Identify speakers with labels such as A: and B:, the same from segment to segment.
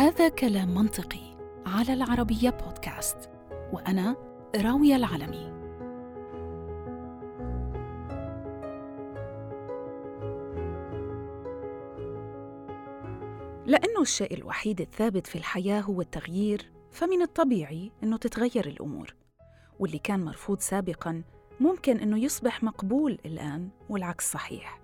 A: هذا كلام منطقي على العربية بودكاست وأنا راوية العلمي. لأنه الشيء الوحيد الثابت في الحياة هو التغيير فمن الطبيعي أنه تتغير الأمور. واللي كان مرفوض سابقاً ممكن أنه يصبح مقبول الآن والعكس صحيح.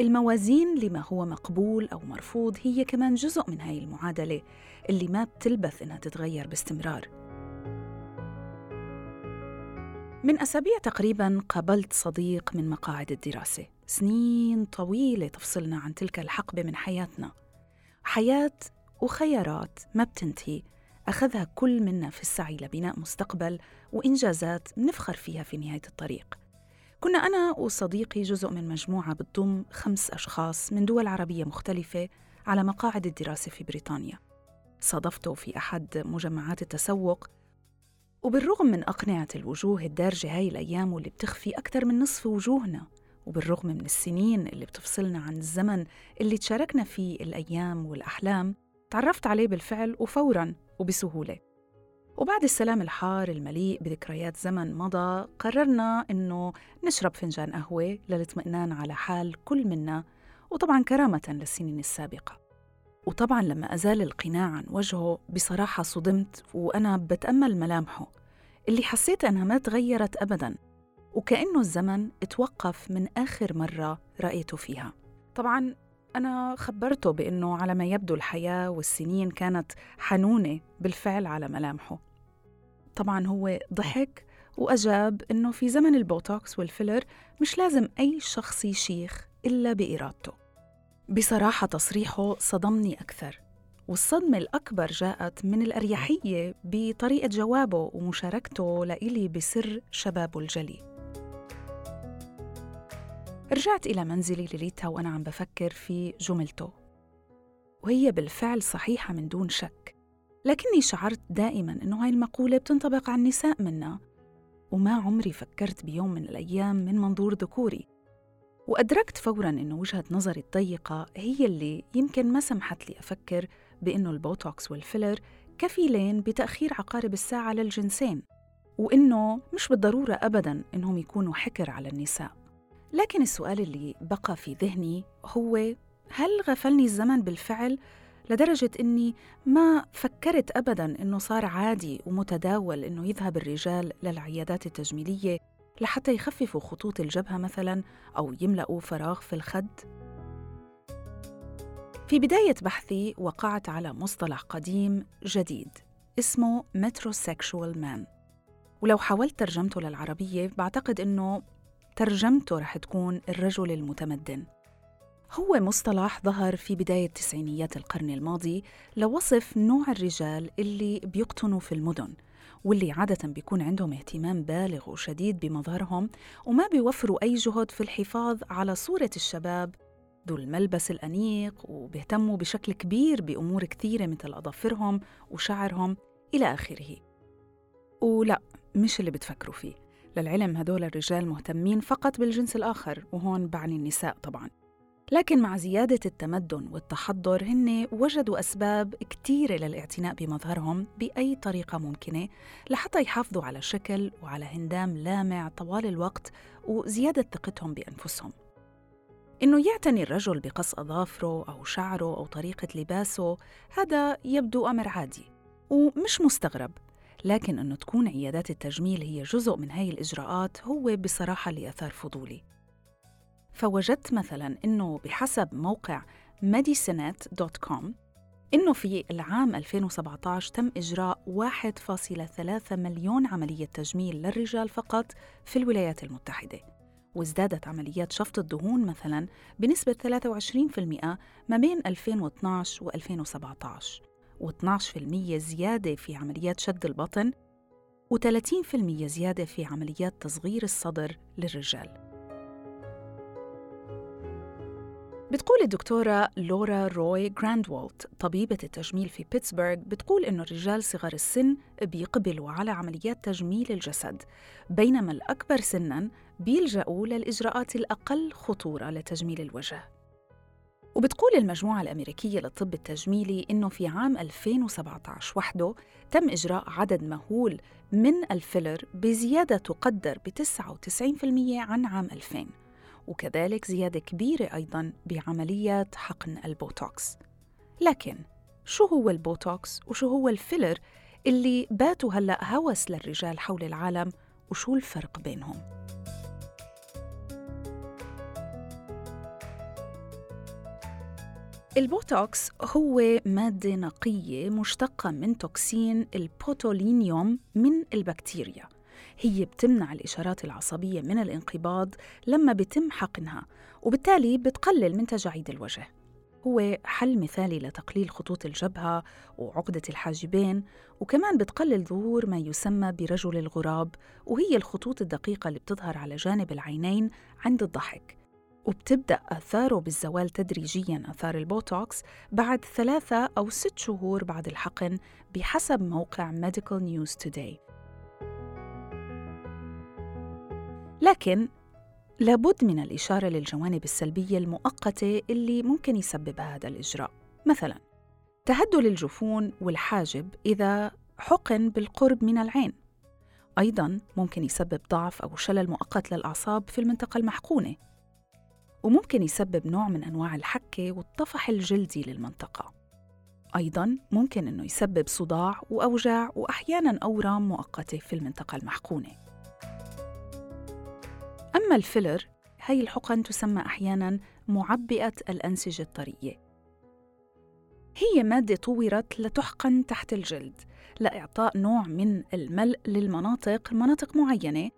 A: الموازين لما هو مقبول أو مرفوض هي كمان جزء من هاي المعادلة اللي ما بتلبث إنها تتغير باستمرار. من أسابيع تقريباً قابلت صديق من مقاعد الدراسة. سنين طويلة تفصلنا عن تلك الحقبة من حياتنا. حياة وخيارات ما بتنتهي. أخذها كل منا في السعي لبناء مستقبل وإنجازات نفخر فيها في نهاية الطريق. كنا أنا وصديقي جزء من مجموعة بتضم خمس أشخاص من دول عربية مختلفة على مقاعد الدراسة في بريطانيا. صادفته في أحد مجمعات التسوق وبالرغم من أقنعة الوجوه الدارجة هاي الأيام واللي بتخفي أكثر من نصف وجوهنا وبالرغم من السنين اللي بتفصلنا عن الزمن اللي تشاركنا فيه الأيام والأحلام تعرفت عليه بالفعل وفوراً وبسهولة. وبعد السلام الحار المليء بذكريات زمن مضى قررنا إنه نشرب فنجان قهوة للاطمئنان على حال كل منا وطبعاً كرامة للسنين السابقة. وطبعاً لما أزال القناع عن وجهه بصراحة صدمت وأنا بتأمل ملامحه اللي حسيت أنها ما تغيرت أبداً وكأنه الزمن اتوقف من آخر مرة رأيته فيها. طبعاً أنا خبرته بأنه على ما يبدو الحياة والسنين كانت حنونة بالفعل على ملامحه. طبعا هو ضحك وأجاب أنه في زمن البوتوكس والفيلر مش لازم أي شخص يشيخ إلا بإرادته. بصراحة تصريحه صدمني أكثر والصدمة الأكبر جاءت من الأريحية بطريقة جوابه ومشاركته لإلي بسر شبابه الجلي رجعت إلى منزلي ليلتها وأنا عم بفكر في جملته وهي بالفعل صحيحة من دون شك لكني شعرت دائما أنه هاي المقولة بتنطبق على النساء منا وما عمري فكرت بيوم من الأيام من منظور ذكوري وأدركت فوراً أنه وجهة نظري الضيقة هي اللي يمكن ما سمحت لي أفكر بأنه البوتوكس والفيلر كفيلين بتأخير عقارب الساعة للجنسين وإنه مش بالضرورة أبداً إنهم يكونوا حكر على النساء. لكن السؤال اللي بقى في ذهني هو هل غفلني الزمن بالفعل لدرجة إني ما فكرت أبداً إنه صار عادي ومتداول إنه يذهب الرجال للعيادات التجميلية لحتى يخففوا خطوط الجبهة مثلاً أو يملأوا فراغ في الخد؟ في بداية بحثي وقعت على مصطلح قديم جديد اسمه متروسيكشوال مان ولو حاولت ترجمته للعربية بعتقد إنه ترجمته رح تكون الرجل المتمدن. هو مصطلح ظهر في بداية تسعينيات القرن الماضي لوصف نوع الرجال اللي بيقطنوا في المدن واللي عادة بيكون عندهم اهتمام بالغ وشديد بمظهرهم وما بيوفروا أي جهد في الحفاظ على صورة الشباب ذو الملبس الأنيق وبيهتموا بشكل كبير بأمور كثيرة مثل أظافرهم وشعرهم إلى آخره. ولا مش اللي بتفكروا فيه. للعلم هدول الرجال مهتمين فقط بالجنس الآخر وهون بعني النساء طبعاً. لكن مع زيادة التمدن والتحضر هن وجدوا أسباب كتيرة للاعتناء بمظهرهم بأي طريقة ممكنة لحتى يحافظوا على شكل وعلى هندام لامع طوال الوقت وزيادة ثقتهم بأنفسهم. إنه يعتني الرجل بقص أظافره أو شعره أو طريقة لباسه هذا يبدو أمر عادي ومش مستغرب. لكن أنه تكون عيادات التجميل هي جزء من هاي الإجراءات هو بصراحة اللي أثار فضولي. فوجدت مثلا أنه بحسب موقع medicinette.com إنه في العام 2017 تم إجراء 1.3 مليون عملية تجميل للرجال فقط في الولايات المتحدة وازدادت عمليات شفط الدهون مثلا بنسبة 23% ما بين 2012 و 2017 و12% زيادة في عمليات شد البطن و30% زيادة في عمليات تصغير الصدر للرجال. بتقول الدكتورة لورا روي جراندوالت طبيبة التجميل في بيتسبرغ بتقول إنه الرجال صغار السن بيقبلوا على عمليات تجميل الجسد بينما الأكبر سناً بيلجأوا للإجراءات الأقل خطورة لتجميل الوجه. وبتقول المجموعة الأمريكية للطب التجميلي إنه في عام 2017 وحده تم إجراء عدد مهول من الفيلر بزيادة تقدر ب 99% عن عام 2000 وكذلك زيادة كبيرة أيضاً بعمليات حقن البوتوكس لكن شو هو البوتوكس وشو هو الفيلر اللي باتوا هلأ هوس للرجال حول العالم وشو الفرق بينهم؟ البوتوكس هو مادة نقية مشتقة من توكسين البوتولينيوم من البكتيريا. هي بتمنع الإشارات العصبية من الانقباض لما بتم حقنها وبالتالي بتقلل من تجاعيد الوجه. هو حل مثالي لتقليل خطوط الجبهة وعقدة الحاجبين وكمان بتقلل ظهور ما يسمى برجل الغراب وهي الخطوط الدقيقة اللي بتظهر على جانب العينين عند الضحك. وبتبدأ آثاره بالزوال تدريجياً آثار البوتوكس بعد ثلاثة أو ست شهور بعد الحقن بحسب موقع Medical News Today. لكن لابد من الإشارة للجوانب السلبية المؤقتة اللي ممكن يسببها هذا الإجراء. مثلاً تهدل الجفون والحاجب إذا حقن بالقرب من العين. أيضاً ممكن يسبب ضعف أو شلل مؤقت للأعصاب في المنطقة المحقونة. وممكن يسبب نوع من أنواع الحكة والطفح الجلدي للمنطقة. أيضاً ممكن أنه يسبب صداع وأوجاع وأحياناً أورام مؤقتة في المنطقة المحقونة أما الفيلر هي الحقن تسمى أحياناً معبئة الأنسجة الطرية. هي مادة طورت لتحقن تحت الجلد لإعطاء نوع من الملء للمناطق مناطق معينة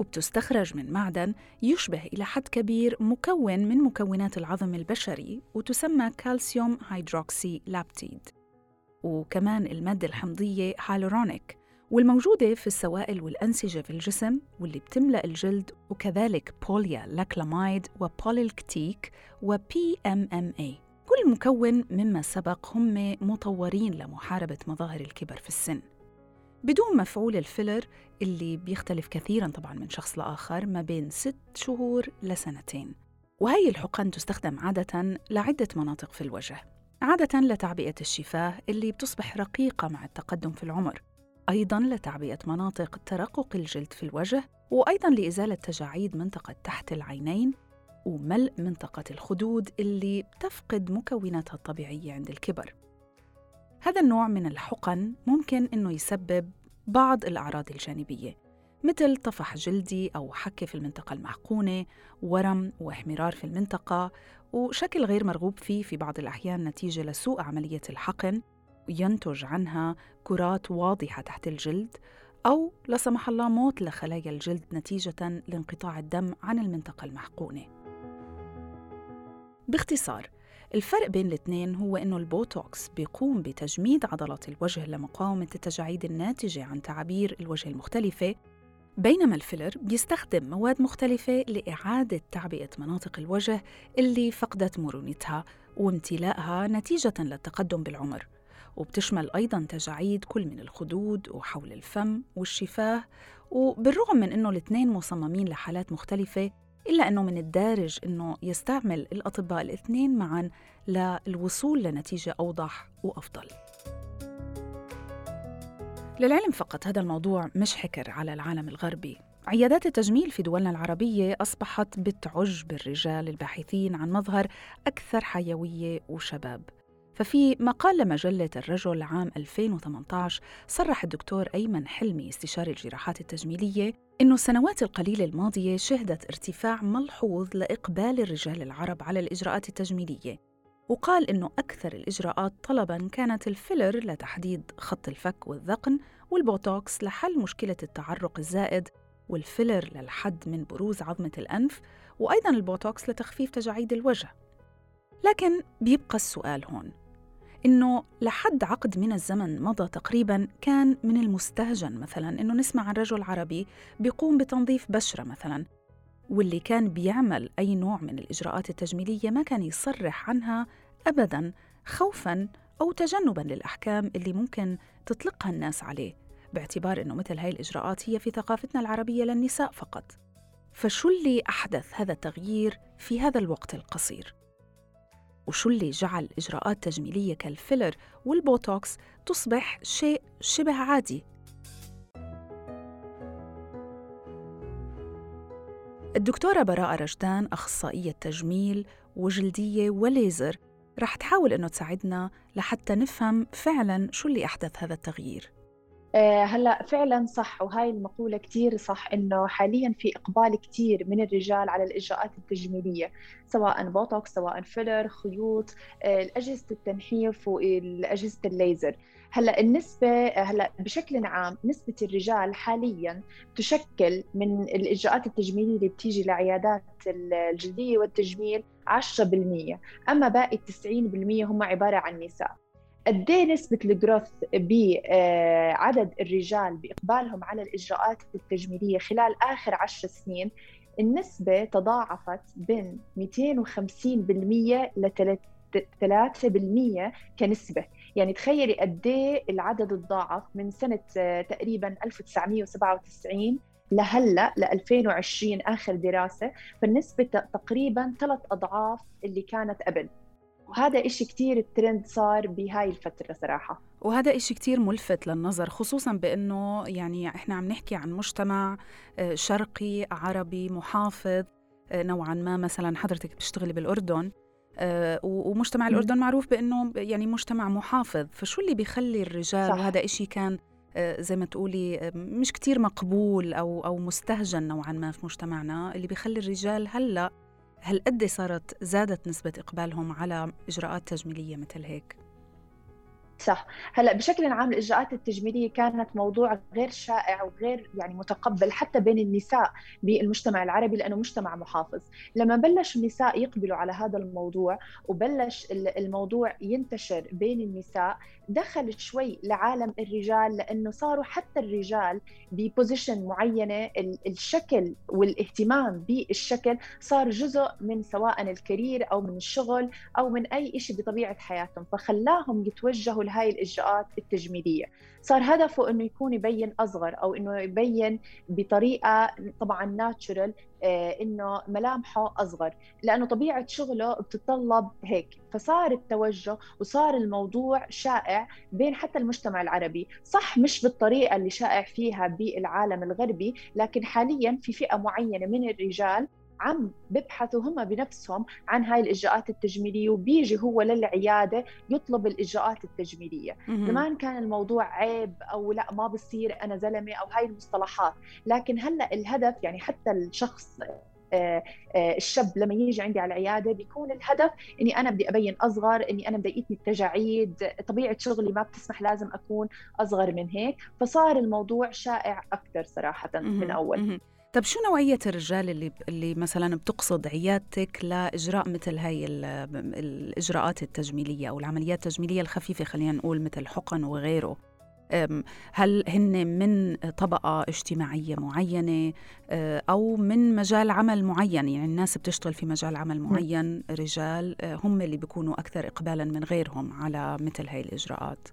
A: وبتستخرج من معدن يشبه إلى حد كبير مكون من مكونات العظم البشري وتسمى calcium hydroxylapatite وكمان المادة الحمضية هالورونيك والموجودة في السوائل والأنسجة في الجسم واللي بتملأ الجلد وكذلك polyalkylimide و polylactic و PMMA كل مكون مما سبق هم مطورين لمحاربة مظاهر الكبر في السن. بدوم مفعول الفيلر اللي بيختلف كثيرا طبعا من شخص لآخر ما بين ست شهور لسنتين. وهاي الحقن تستخدم عادة لعدة مناطق في الوجه عادة لتعبئة الشفاه اللي بتصبح رقيقة مع التقدم في العمر أيضا لتعبئة مناطق ترقق الجلد في الوجه وأيضا لإزالة تجاعيد منطقة تحت العينين وملء منطقة الخدود اللي بتفقد مكوناتها الطبيعية عند الكبر. هذا النوع من الحقن ممكن أنه يسبب بعض الأعراض الجانبية مثل طفح جلدي أو حكة في المنطقة المحقونة ورم واحمرار في المنطقة وشكل غير مرغوب فيه في بعض الأحيان نتيجة لسوء عملية الحقن ينتج عنها كرات واضحة تحت الجلد أو لا سمح الله موت لخلايا الجلد نتيجة لانقطاع الدم عن المنطقة المحقونة. باختصار، الفرق بين الاثنين هو إنه البوتوكس بيقوم بتجميد عضلات الوجه لمقاومة التجاعيد الناتجة عن تعابير الوجه المختلفة بينما الفيلر بيستخدم مواد مختلفة لإعادة تعبئة مناطق الوجه اللي فقدت مرونتها وامتلاءها نتيجة للتقدم بالعمر. وبتشمل أيضا تجاعيد كل من الخدود وحول الفم والشفاه وبالرغم من أنه الاثنين مصممين لحالات مختلفة إلا أنه من الدارج أنه يستعمل الأطباء الاثنين معا للوصول لنتيجة أوضح وأفضل. للعلم فقط هذا الموضوع مش حكر على العالم الغربي. عيادات التجميل في دولنا العربية أصبحت بتعج بالرجال الباحثين عن مظهر أكثر حيوية وشباب. ففي مقال لمجلة الرجل عام 2018 صرح الدكتور أيمن حلمي استشاري الجراحات التجميلية إنه السنوات القليلة الماضية شهدت ارتفاع ملحوظ لإقبال الرجال العرب على الإجراءات التجميلية وقال إنه أكثر الإجراءات طلباً كانت الفيلر لتحديد خط الفك والذقن والبوتوكس لحل مشكلة التعرق الزائد والفيلر للحد من بروز عظمة الأنف وأيضاً البوتوكس لتخفيف تجاعيد الوجه. لكن بيبقى السؤال هون إنه لحد عقد من الزمن مضى تقريبا كان من المستهجن مثلا إنه نسمع عن رجل عربي بيقوم بتنظيف بشرة مثلا واللي كان بيعمل أي نوع من الإجراءات التجميلية ما كان يصرح عنها أبدا خوفا أو تجنبا للأحكام اللي ممكن تطلقها الناس عليه باعتبار أنه مثل هاي الإجراءات هي في ثقافتنا العربية للنساء فقط فشو اللي أحدث هذا التغيير في هذا الوقت القصير؟ وشو اللي جعل إجراءات تجميلية كالفيلر والبوتوكس تصبح شيء شبه عادي. الدكتورة براءة رشدان أخصائية تجميل وجلدية وليزر رح تحاول إنه تساعدنا لحتى نفهم فعلا شو اللي أحدث هذا التغيير.
B: هلا فعلا صح وهاي المقولة كثير صح إنه حاليا في إقبال كثير من الرجال على الإجراءات التجميلية سواء بوتوكس سواء فيلر خيوط آه، اجهزه التنحيف واجهزه الليزر. هلا النسبة هلا بشكل عام نسبة الرجال حاليا تشكل من الإجراءات التجميلية اللي بتيجي لعيادات الجلدية والتجميل 10% أما باقي 90% هم عبارة عن نساء. قد إيه نسبة الجروث بعدد الرجال بإقبالهم على الإجراءات التجميلية خلال آخر عشر سنين النسبة تضاعفت بين 250% ل 3% كنسبة. يعني تخيلي قد إيه العدد تضاعف من سنة تقريبا 1997 لهلأ ل 2020 آخر دراسة فالنسبة تقريبا ثلاث أضعاف اللي كانت قبل. وهذا إشي كتير الترند صار بهاي الفترة صراحة.
A: وهذا إشي كتير ملفت للنظر خصوصا بأنه يعني إحنا عم نحكي عن مجتمع آه، شرقي عربي محافظ آه، نوعا ما مثلا حضرتك بتشتغلي بالأردن آه، ومجتمع الأردن معروف بأنه يعني مجتمع محافظ. فشو اللي بيخلي الرجال صح. وهذا إشي كان زي ما تقولي مش كتير مقبول أو أو مستهجن نوعا ما في مجتمعنا؟ اللي بيخلي الرجال هلأ هل قد صارت زادت نسبة إقبالهم على إجراءات تجميلية مثل هيك؟
B: صح هلا بشكل عام الإجراءات التجميلية كانت موضوع غير شائع وغير يعني متقبل حتى بين النساء بالمجتمع العربي لأنه مجتمع محافظ لما بلش النساء يقبلوا على هذا الموضوع وبلش الموضوع ينتشر بين النساء دخل شوي لعالم الرجال لأنه صاروا حتى الرجال ببوزيشن معينة الشكل والاهتمام بالشكل صار جزء من سواء الكارير أو من الشغل أو من أي شيء بطبيعة حياتهم. فخلاهم يتوجهوا لهي الإجراءات التجميلية. صار هدفه إنه يكون يبين أصغر أو إنه يبين بطريقة طبعا ناتشورال آه، إنه ملامحه أصغر لأنه طبيعة شغله بتتطلب هيك. فصار التوجه وصار الموضوع شائع بين حتى المجتمع العربي. صح مش بالطريقة اللي شائع فيها بالعالم الغربي لكن حاليا في فئة معينة من الرجال عم ببحثوا هم بنفسهم عن هاي الإجراءات التجميلية وبيجي هو للعيادة يطلب الإجراءات التجميلية. زمان كان الموضوع عيب أو لا ما بصير أنا زلمة أو هاي المصطلحات. لكن هلأ الهدف يعني حتى الشخص الشاب لما يجي عندي على العيادة بيكون الهدف إني أنا بدي أبين أصغر إني أنا مضايقتني التجاعيد طبيعة شغلي ما بتسمح لازم أكون أصغر من هيك. فصار الموضوع شائع أكثر صراحة من أول.
A: طب شو نوعية الرجال اللي اللي مثلا بتقصد عيادتك لإجراء مثل هاي الإجراءات التجميلية أو العمليات التجميلية الخفيفة خلينا نقول مثل حقن وغيره؟ هل هن من طبقة اجتماعية معينة أو من مجال عمل معين؟ يعني الناس بتشتغل في مجال عمل معين رجال هم اللي بيكونوا أكثر إقبالا من غيرهم على مثل هاي الإجراءات.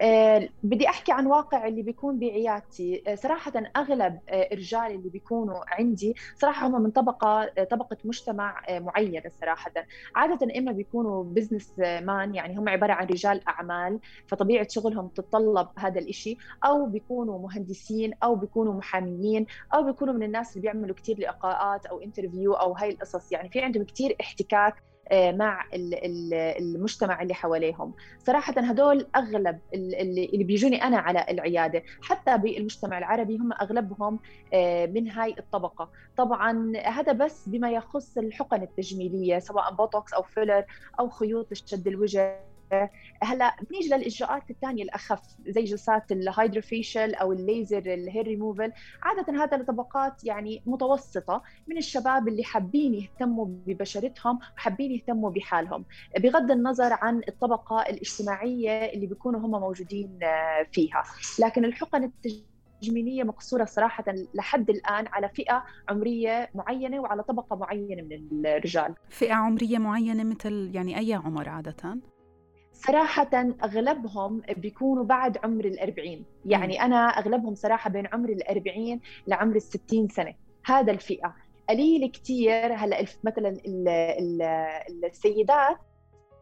B: آه، بدي أحكي عن واقع اللي بيكون بعيادتي. آه، صراحة أغلب آه، الرجال اللي بيكونوا عندي صراحة هم من طبقة طبقة مجتمع معينه صراحة. عادة إما بيكونوا business man يعني هم عبارة عن رجال أعمال فطبيعة شغلهم تتطلب هذا الإشي أو بيكونوا مهندسين أو بيكونوا محاميين أو بيكونوا من الناس اللي بيعملوا كثير لقاءات أو interview أو هاي القصص. يعني في عندهم كثير احتكاك آه، مع المجتمع اللي حواليهم. صراحة هدول أغلب اللي بيجوني أنا على العيادة حتى بالمجتمع العربي هم أغلبهم آه، من هاي الطبقة. طبعا هذا بس بما يخص الحقن التجميلية سواء بوتوكس أو فيلر أو خيوط لشد الوجه هلا بنيجي للإجراءات الثانية الأخف زي جلسات ال hydrafacial أو الليزر الهير ريموفل عادة هذا لطبقات يعني متوسطة من الشباب اللي حابين يهتموا ببشرتهم وحابين يهتموا بحالهم بغض النظر عن الطبقة الاجتماعية اللي بيكونوا هم موجودين فيها لكن الحقن التجميلية مقصورة صراحة لحد الآن على فئة عمرية معينة وعلى طبقة معينة من الرجال.
A: فئة عمرية معينة مثل يعني أي عمر عادة؟
B: صراحة أغلبهم بيكونوا بعد عمر الأربعين. يعني أنا أغلبهم صراحة بين عمر الأربعين لعمر الستين سنة. هذا الفئة. قليل كتير هلأ مثلا السيدات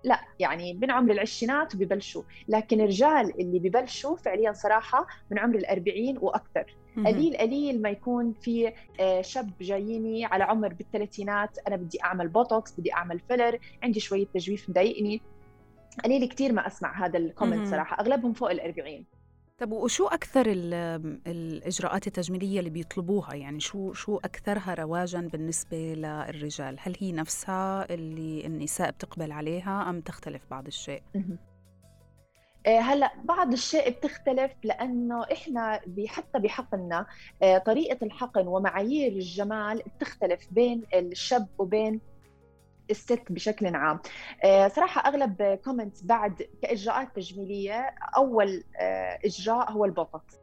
B: لا يعني من عمر العشرينات وببلشوا لكن الرجال اللي ببلشوا فعليا صراحة من عمر الأربعين وأكثر. قليل قليل ما يكون في آه، شاب جاييني على عمر بالثلاثينات أنا بدي أعمل بوتوكس بدي أعمل فيلر عندي شوية تجويف مضايقني. قليل كثير ما أسمع هذا ال comment صراحة. أغلبهم فوق ال40
A: طب وشو أكثر الإجراءات التجميلية اللي بيطلبوها؟ يعني شو شو أكثرها رواجا بالنسبة للرجال؟ هل هي نفسها اللي النساء بتقبل عليها أم تختلف بعض الشيء؟
B: آه، هلأ بعض الشيء بتختلف لأنه إحنا حتى بحقننا آه، طريقة الحقن ومعايير الجمال بتختلف بين الشاب وبين الست بشكل عام. آه، صراحة أغلب كومنتس بعد كإجراءات تجميلية أول إجراء هو البوتوكس.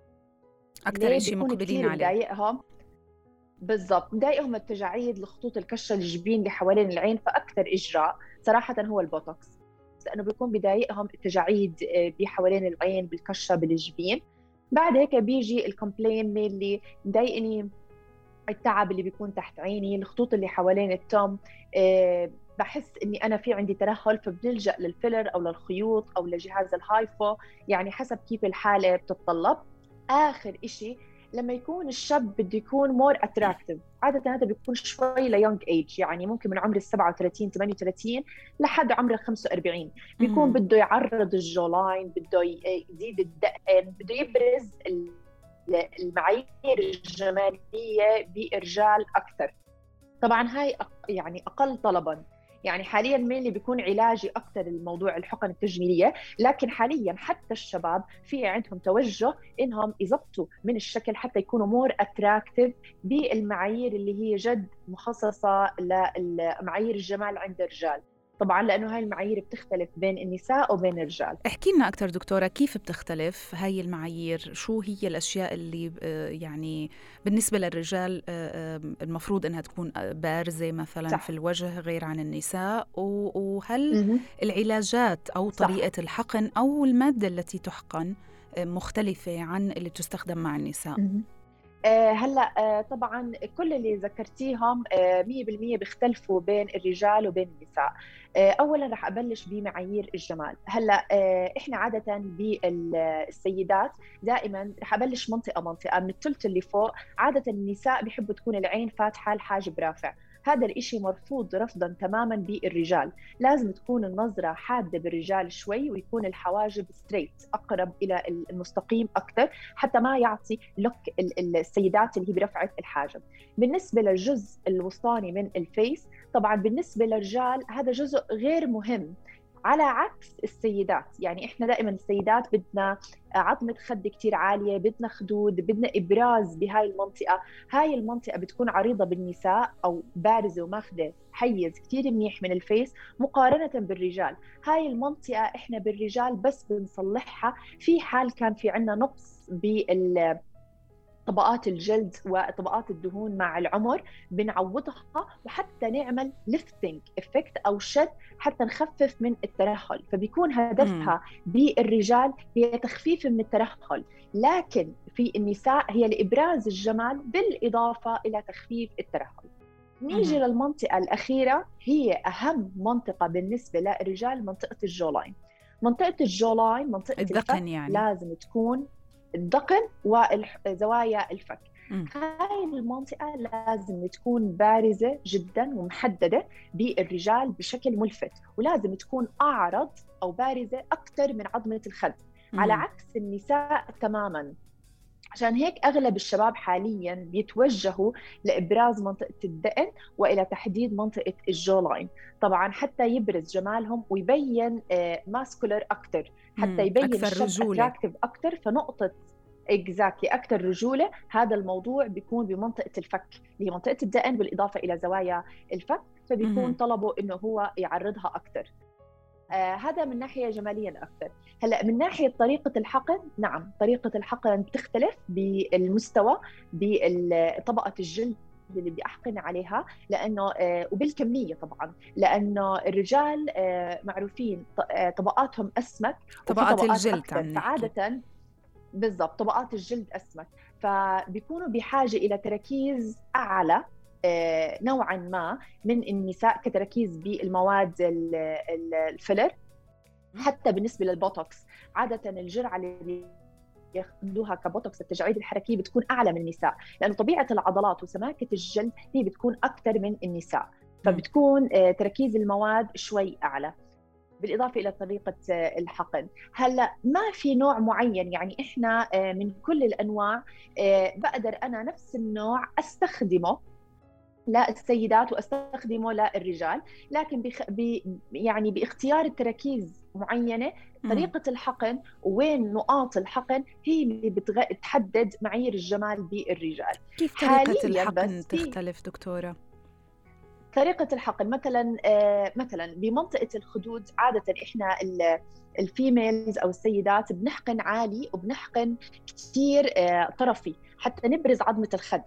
A: أكثر شيء مقبلين عليه.
B: بالضبط مضايقهم التجاعيد الخطوط الكشرة الجبين اللي حوالين العين فأكثر إجراء صراحة هو البوتوكس. لأنه بيكون بضايقهم التجاعيد آه، بحوالين العين بالكشرة بالجبين. بعد هيك بيجي ال complain اللي مضايقني التعب اللي بيكون تحت عيني الخطوط اللي حوالين التم أه بحس إني أنا في عندي ترهل فبنلجأ للفيلر أو للخيوط أو لجهاز ال HIFU يعني حسب كيف الحالة بتتطلب. آخر شيء لما يكون الشاب بده يكون more attractive عادة هذا بيكون شوي ل young age يعني ممكن من عمر ال 37 38 لحد عمر ال 45 بيكون بده يعرض ال jawline بده يزيد الدقن بده يبرز المعايير الجمالية بالرجال أكثر. طبعا هاي يعني أقل طلبا. يعني حاليا مين اللي بيكون علاجي أكثر الموضوع الحقن التجميلية؟ لكن حاليا حتى الشباب في عندهم توجه إنهم يظبطوا من الشكل حتى يكونوا more attractive بالمعايير اللي هي جد مخصصة لمعايير الجمال عند الرجال. طبعا لأنه هاي المعايير بتختلف بين النساء وبين الرجال.
A: احكي لنا أكثر دكتورة كيف بتختلف هاي المعايير؟ شو هي الأشياء اللي آه، يعني بالنسبة للرجال آه، المفروض إنها تكون بارزة مثلا صح. في الوجه غير عن النساء؟ وهل العلاجات أو طريقة صح. الحقن أو المادة التي تحقن آه، مختلفة عن اللي تستخدم مع النساء؟
B: آه، هلا آه، طبعا كل اللي ذكرتيهم 100% آه، بيختلفوا بين الرجال وبين النساء. اولا رح أبلش بمعايير الجمال. هلا إحنا عادة بالسيدات دائما رح أبلش منطقة منطقة من الثلث اللي فوق. عادة النساء بيحبوا تكون العين فاتحة الحاجب رافع هذا الإشي مرفوض رفضا تماما بالرجال. لازم تكون النظرة حادة بالرجال شوي ويكون الحواجب ستريت أقرب إلى المستقيم أكثر حتى ما يعطي look السيدات اللي هي برفعة الحاجب. بالنسبة للجزء الوسطاني من ال face طبعا بالنسبة للرجال هذا جزء غير مهم. على عكس السيدات. يعني إحنا دائما السيدات بدنا عظمة خد كتير عالية بدنا خدود بدنا إبراز بهاي المنطقة. هاي المنطقة بتكون عريضة بالنساء أو بارزة وماخذة حيز كتير منيح من ال face مقارنة بالرجال. هاي المنطقة إحنا بالرجال بس بنصلحها. في حال كان في عنا نقص بال طبقات الجلد وطبقات الدهون مع العمر بنعوضها وحتى نعمل lifting effect أو شد حتى نخفف من الترهل. فبيكون هدفها بالرجال هي تخفيف من الترهل. لكن في النساء هي لإبراز الجمال بالإضافة إلى تخفيف الترهل. نيجي للمنطقة الأخيرة هي أهم منطقة بالنسبة للرجال منطقة ال jawline منطقة ال jawline منطقة
A: الدقن يعني.
B: لازم تكون الدقن وزوايا الفك. هاي المنطقة لازم تكون بارزة جدا ومحددة بالرجال بشكل ملفت ولازم تكون أعرض أو بارزة أكثر من عظمة الخد. على عكس النساء تماما. عشان هيك أغلب الشباب حاليا بيتوجهوا لإبراز منطقة الدقن وإلى تحديد منطقة ال jawline طبعا حتى يبرز جمالهم ويبين muscular أكثر حتى يبين
A: أكثر
B: رجولة. أكثر فنقطة exactly. أكثر رجولة هذا الموضوع بيكون بمنطقة الفك اللي هي منطقة الدقن بالإضافة إلى زوايا الفك. فبيكون طلبه إنه هو يعرضها أكثر آه هذا من ناحية جماليا أكثر هلا من ناحية طريقة الحقن نعم طريقة الحقن بتختلف بالمستوى بطبقة الجلد اللي بدي أحقن عليها لأنه آه وبالكمية طبعا لأنه الرجال آه معروفين طبقاتهم أسمك
A: طبقات الجلد
B: فعادة بالضبط طبقات الجلد أسمك. فبيكونوا بحاجة إلى تركيز أعلى نوعا ما من النساء كتركيز بالمواد ال filler حتى بالنسبة للبوتوكس. عادة الجرعة اللي ياخذوها كبوتوكس التجاعيد الحركية بتكون أعلى من النساء لأنه طبيعة العضلات وسماكة الجلد هي بتكون أكثر من النساء فبتكون تركيز المواد شوي أعلى. بالإضافة إلى طريقة الحقن. هلأ ما في نوع معين يعني إحنا من كل الأنواع بقدر أنا نفس النوع أستخدمه للسيدات واستخدمه للرجال لكن بخ... ب... يعني باختيار التراكيز معينة طريقة الحقن وين نقاط الحقن هي اللي بتغ... بتحدد معايير الجمال بالرجال.
A: كيف طريقة الحقن تختلف دكتورة؟
B: طريقة الحقن مثلا آه مثلا بمنطقة الخدود عادة إحنا ال females أو السيدات بنحقن عالي وبنحقن كثير آه طرفي حتى نبرز عظمة الخد.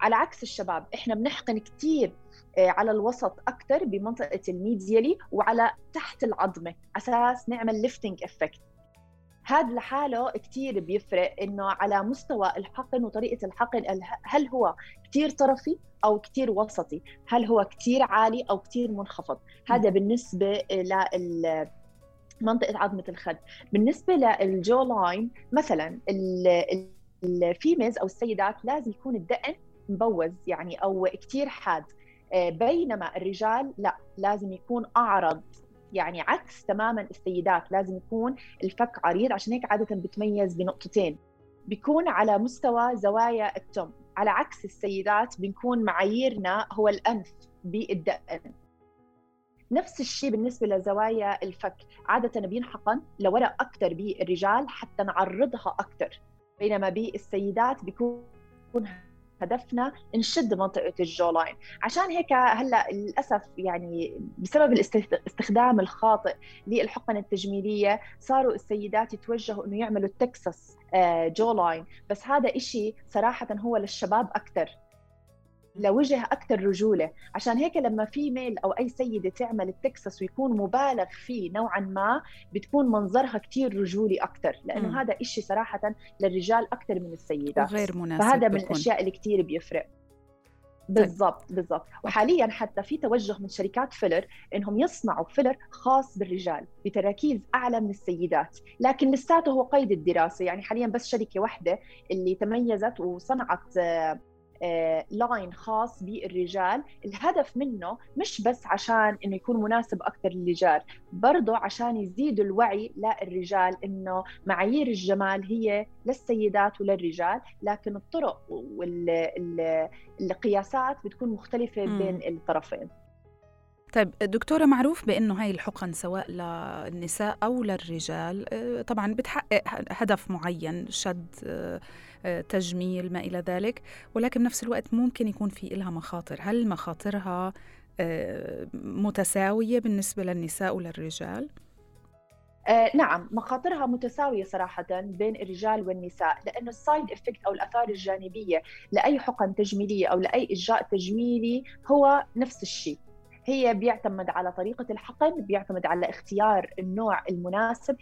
B: على عكس الشباب إحنا بنحقن كثير آه، على الوسط أكثر بمنطقة ال medially وعلى تحت العظمة أساس نعمل lifting effect هذا لحاله كثير بيفرق إنه على مستوى الحقن وطريقة الحقن هل هو كثير طرفي أو كثير وسطي؟ هل هو كثير عالي أو كثير منخفض؟ هذا بالنسبة ل منطقة عظمة الخد. بالنسبة لل jawline مثلا الفيميلز أو السيدات لازم يكون الدقن مبوز يعني أو كثير حاد. آه، بينما الرجال لا لازم يكون أعرض. يعني عكس تماما السيدات لازم يكون الفك عريض. عشان هيك عادة بتميز بنقطتين. بيكون على مستوى زوايا التم. على عكس السيدات بنكون معاييرنا هو الأنف بالدقن نفس الشيء بالنسبة لزوايا الفك. عادة بينحقن لورا أكثر بالرجال حتى نعرضها أكثر بينما بالسيدات بيكون هدفنا نشد منطقة ال jawline عشان هيك هلأ للأسف يعني بسبب الاستخدام الخاطئ للحقن التجميلية صاروا السيدات يتوجهوا إنه يعملوا ال Texas jawline بس هذا إشي صراحة هو للشباب أكثر لوجه أكثر رجولة. عشان هيك لما female أو أي سيدة تعمل التكساس ويكون مبالغ فيه نوعا ما بتكون منظرها كثير رجولي أكثر لأنه م. هذا إشي صراحة للرجال أكثر من السيدات
A: غير مناسب
B: فهذا من الأشياء اللي كثير بيفرق. بالضبط بالضبط. وحاليا حتى في توجه من شركات filler إنهم يصنعوا filler خاص بالرجال بتراكيز أعلى من السيدات. لكن لساته هو قيد الدراسة. يعني حاليا بس شركة واحدة اللي تميزت وصنعت line آه، خاص بالرجال. الهدف منه مش بس عشان إنه يكون مناسب أكثر للرجال برضه عشان يزيدوا الوعي للرجال إنه معايير الجمال هي للسيدات وللرجال. لكن الطرق والقياسات بتكون مختلفة بين الطرفين.
A: طيب دكتورة معروف بأنه هاي الحقن سواء للنساء أو للرجال آه، طبعا بتحقق هدف معين شد آه، آه، تجميل ما إلى ذلك ولكن بنفس الوقت ممكن يكون في لها مخاطر هل مخاطرها متساوية بالنسبة للنساء وللرجال؟
B: آه نعم مخاطرها متساوية صراحة بين الرجال والنساء لأنه ال side effect أو الأثار الجانبية لأي حقن تجميلية أو لأي إجراء تجميلي هو نفس الشيء هي بيعتمد على طريقة الحقن بيعتمد على اختيار النوع المناسب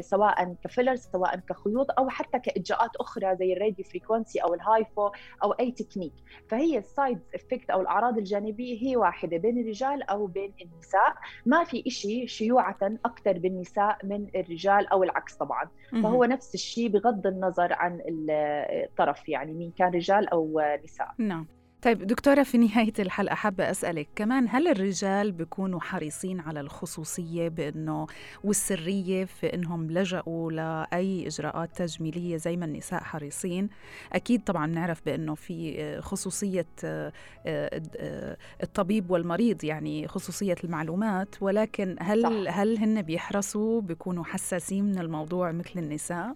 B: سواء ك filler سواء كخيوط أو حتى كإجراءات أخرى زي ال radio frequency أو ال HIFU أو أي تكنيك. فهي ال side effect أو الأعراض الجانبية هي واحدة بين الرجال أو بين النساء. ما في إشي شيوعة أكثر بالنساء من الرجال أو العكس طبعا. فهو نفس الشيء بغض النظر عن الطرف يعني مين كان رجال أو نساء.
A: نعم. طيب دكتورة في نهاية الحلقة حابة أسألك كمان هل الرجال بيكونوا حريصين على الخصوصية بأنه والسرية في أنهم لجأوا لأي إجراءات تجميلية زي ما النساء حريصين أكيد طبعا نعرف بأنه في خصوصية آه، آه، الطبيب والمريض يعني خصوصية المعلومات ولكن هل صح. هل هن بيحرصوا بيكونوا حساسين من الموضوع مثل النساء؟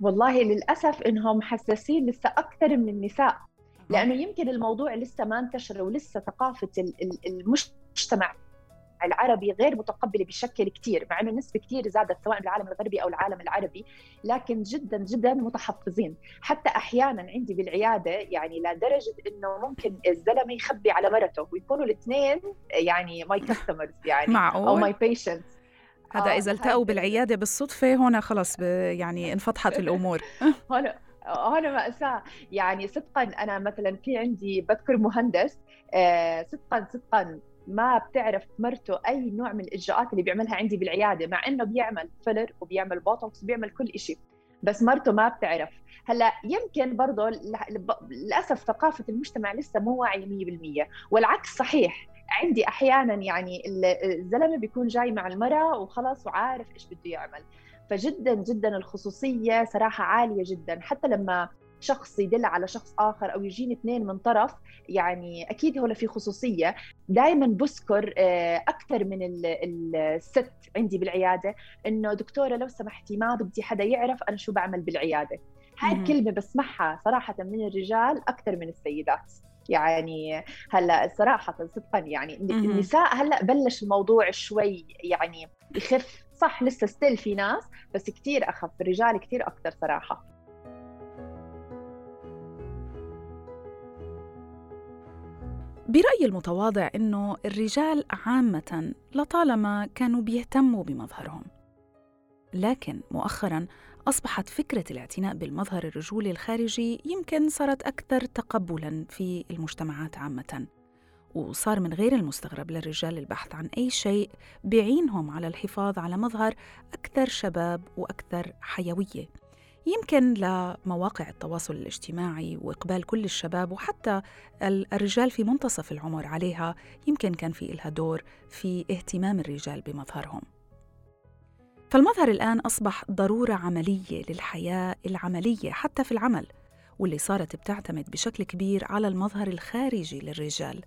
B: والله للأسف إنهم حساسين لسه أكثر من النساء لأنه يمكن الموضوع لسه ما انتشر ولسه ثقافة المجتمع العربي غير متقبلة بشكل كثير مع إنه النسبة كثير زادت سواء بالعالم الغربي أو العالم العربي لكن جدا جدا متحفظين. حتى أحيانا عندي بالعيادة يعني لدرجة إنه ممكن الزلمة يخبي على مرته ويكونوا الاثنين يعني my customers يعني
A: معقول.
B: أو my patients
A: هذا آه إذا التقوا بالعيادة بالصدفة هنا خلص يعني انفتحت الأمور.
B: هون هنا مأساة يعني صدقا أنا مثلا في عندي بذكر مهندس آه، صدقا صدقا ما بتعرف مرته أي نوع من الإجراءات اللي بيعملها عندي بالعيادة مع إنه بيعمل filler وبيعمل بوتوكس وبيعمل كل شيء بس مرته ما بتعرف. هلأ يمكن برضه للأسف ثقافة المجتمع لسه مو واعية 100% والعكس صحيح. عندي أحيانا يعني الزلمة بيكون جاي مع المرأة وخلص وعارف إيش بده يعمل. فجدا جدا الخصوصية صراحة عالية جدا. حتى لما شخص يدل على شخص آخر أو يجيني اثنين من طرف يعني أكيد هو في خصوصية. دائما بذكر آه، أكثر من الست عندي بالعيادة إنه دكتورة لو سمحتي ما بدي حدا يعرف أنا شو بعمل بالعيادة. هاي الكلمة بسمعها صراحة من الرجال أكثر من السيدات. يعني هلأ صراحة صدقا يعني النساء هلأ بلش الموضوع شوي يعني يخف. صح لسه ستيل في ناس بس كثير أخف الرجال كثير أكثر صراحة.
A: برأيي المتواضع إنه الرجال عامة لطالما كانوا بيهتموا بمظهرهم. لكن مؤخراً أصبحت فكرة الاعتناء بالمظهر الرجولي الخارجي يمكن صارت أكثر تقبلاً في المجتمعات عامةً. وصار من غير المستغرب للرجال البحث عن أي شيء بيعينهم على الحفاظ على مظهر أكثر شباب وأكثر حيوية. يمكن لمواقع التواصل الاجتماعي وإقبال كل الشباب وحتى الرجال في منتصف العمر عليها يمكن كان في إلها دور في اهتمام الرجال بمظهرهم. فالمظهر الآن أصبح ضرورة عملية للحياة العملية حتى في العمل واللي صارت بتعتمد بشكل كبير على المظهر الخارجي للرجال.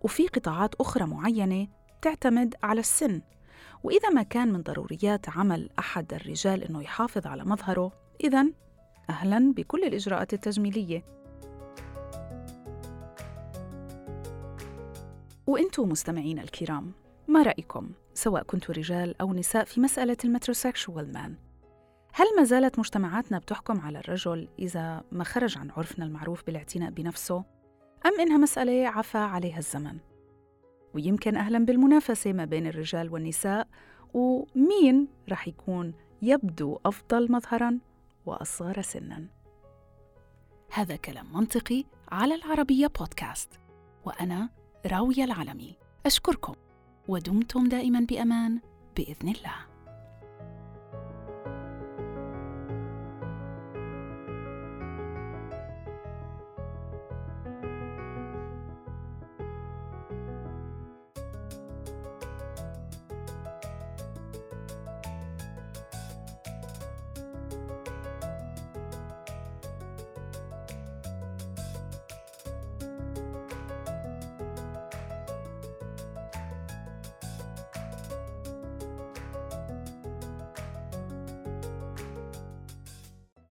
A: وفي قطاعات أخرى معينة تعتمد على السن. وإذا ما كان من ضروريات عمل أحد الرجال أنه يحافظ على مظهره إذا أهلا بكل الإجراءات التجميلية. وإنتم مستمعين الكرام ما رأيكم سواء كنتوا رجال أو نساء في مسألة المتروسيكشوال مان؟ هل ما زالت مجتمعاتنا بتحكم على الرجل إذا ما خرج عن عرفنا المعروف بالاعتناء بنفسه؟ أم إنها مسألة عفى عليها الزمن؟ ويمكن أهلا بالمنافسة ما بين الرجال والنساء ومين رح يكون يبدو أفضل مظهراً وأصغر سناً؟ هذا كلام منطقي على العربية بودكاست وأنا راوية العلمي. أشكركم ودمتم دائما بأمان بإذن الله.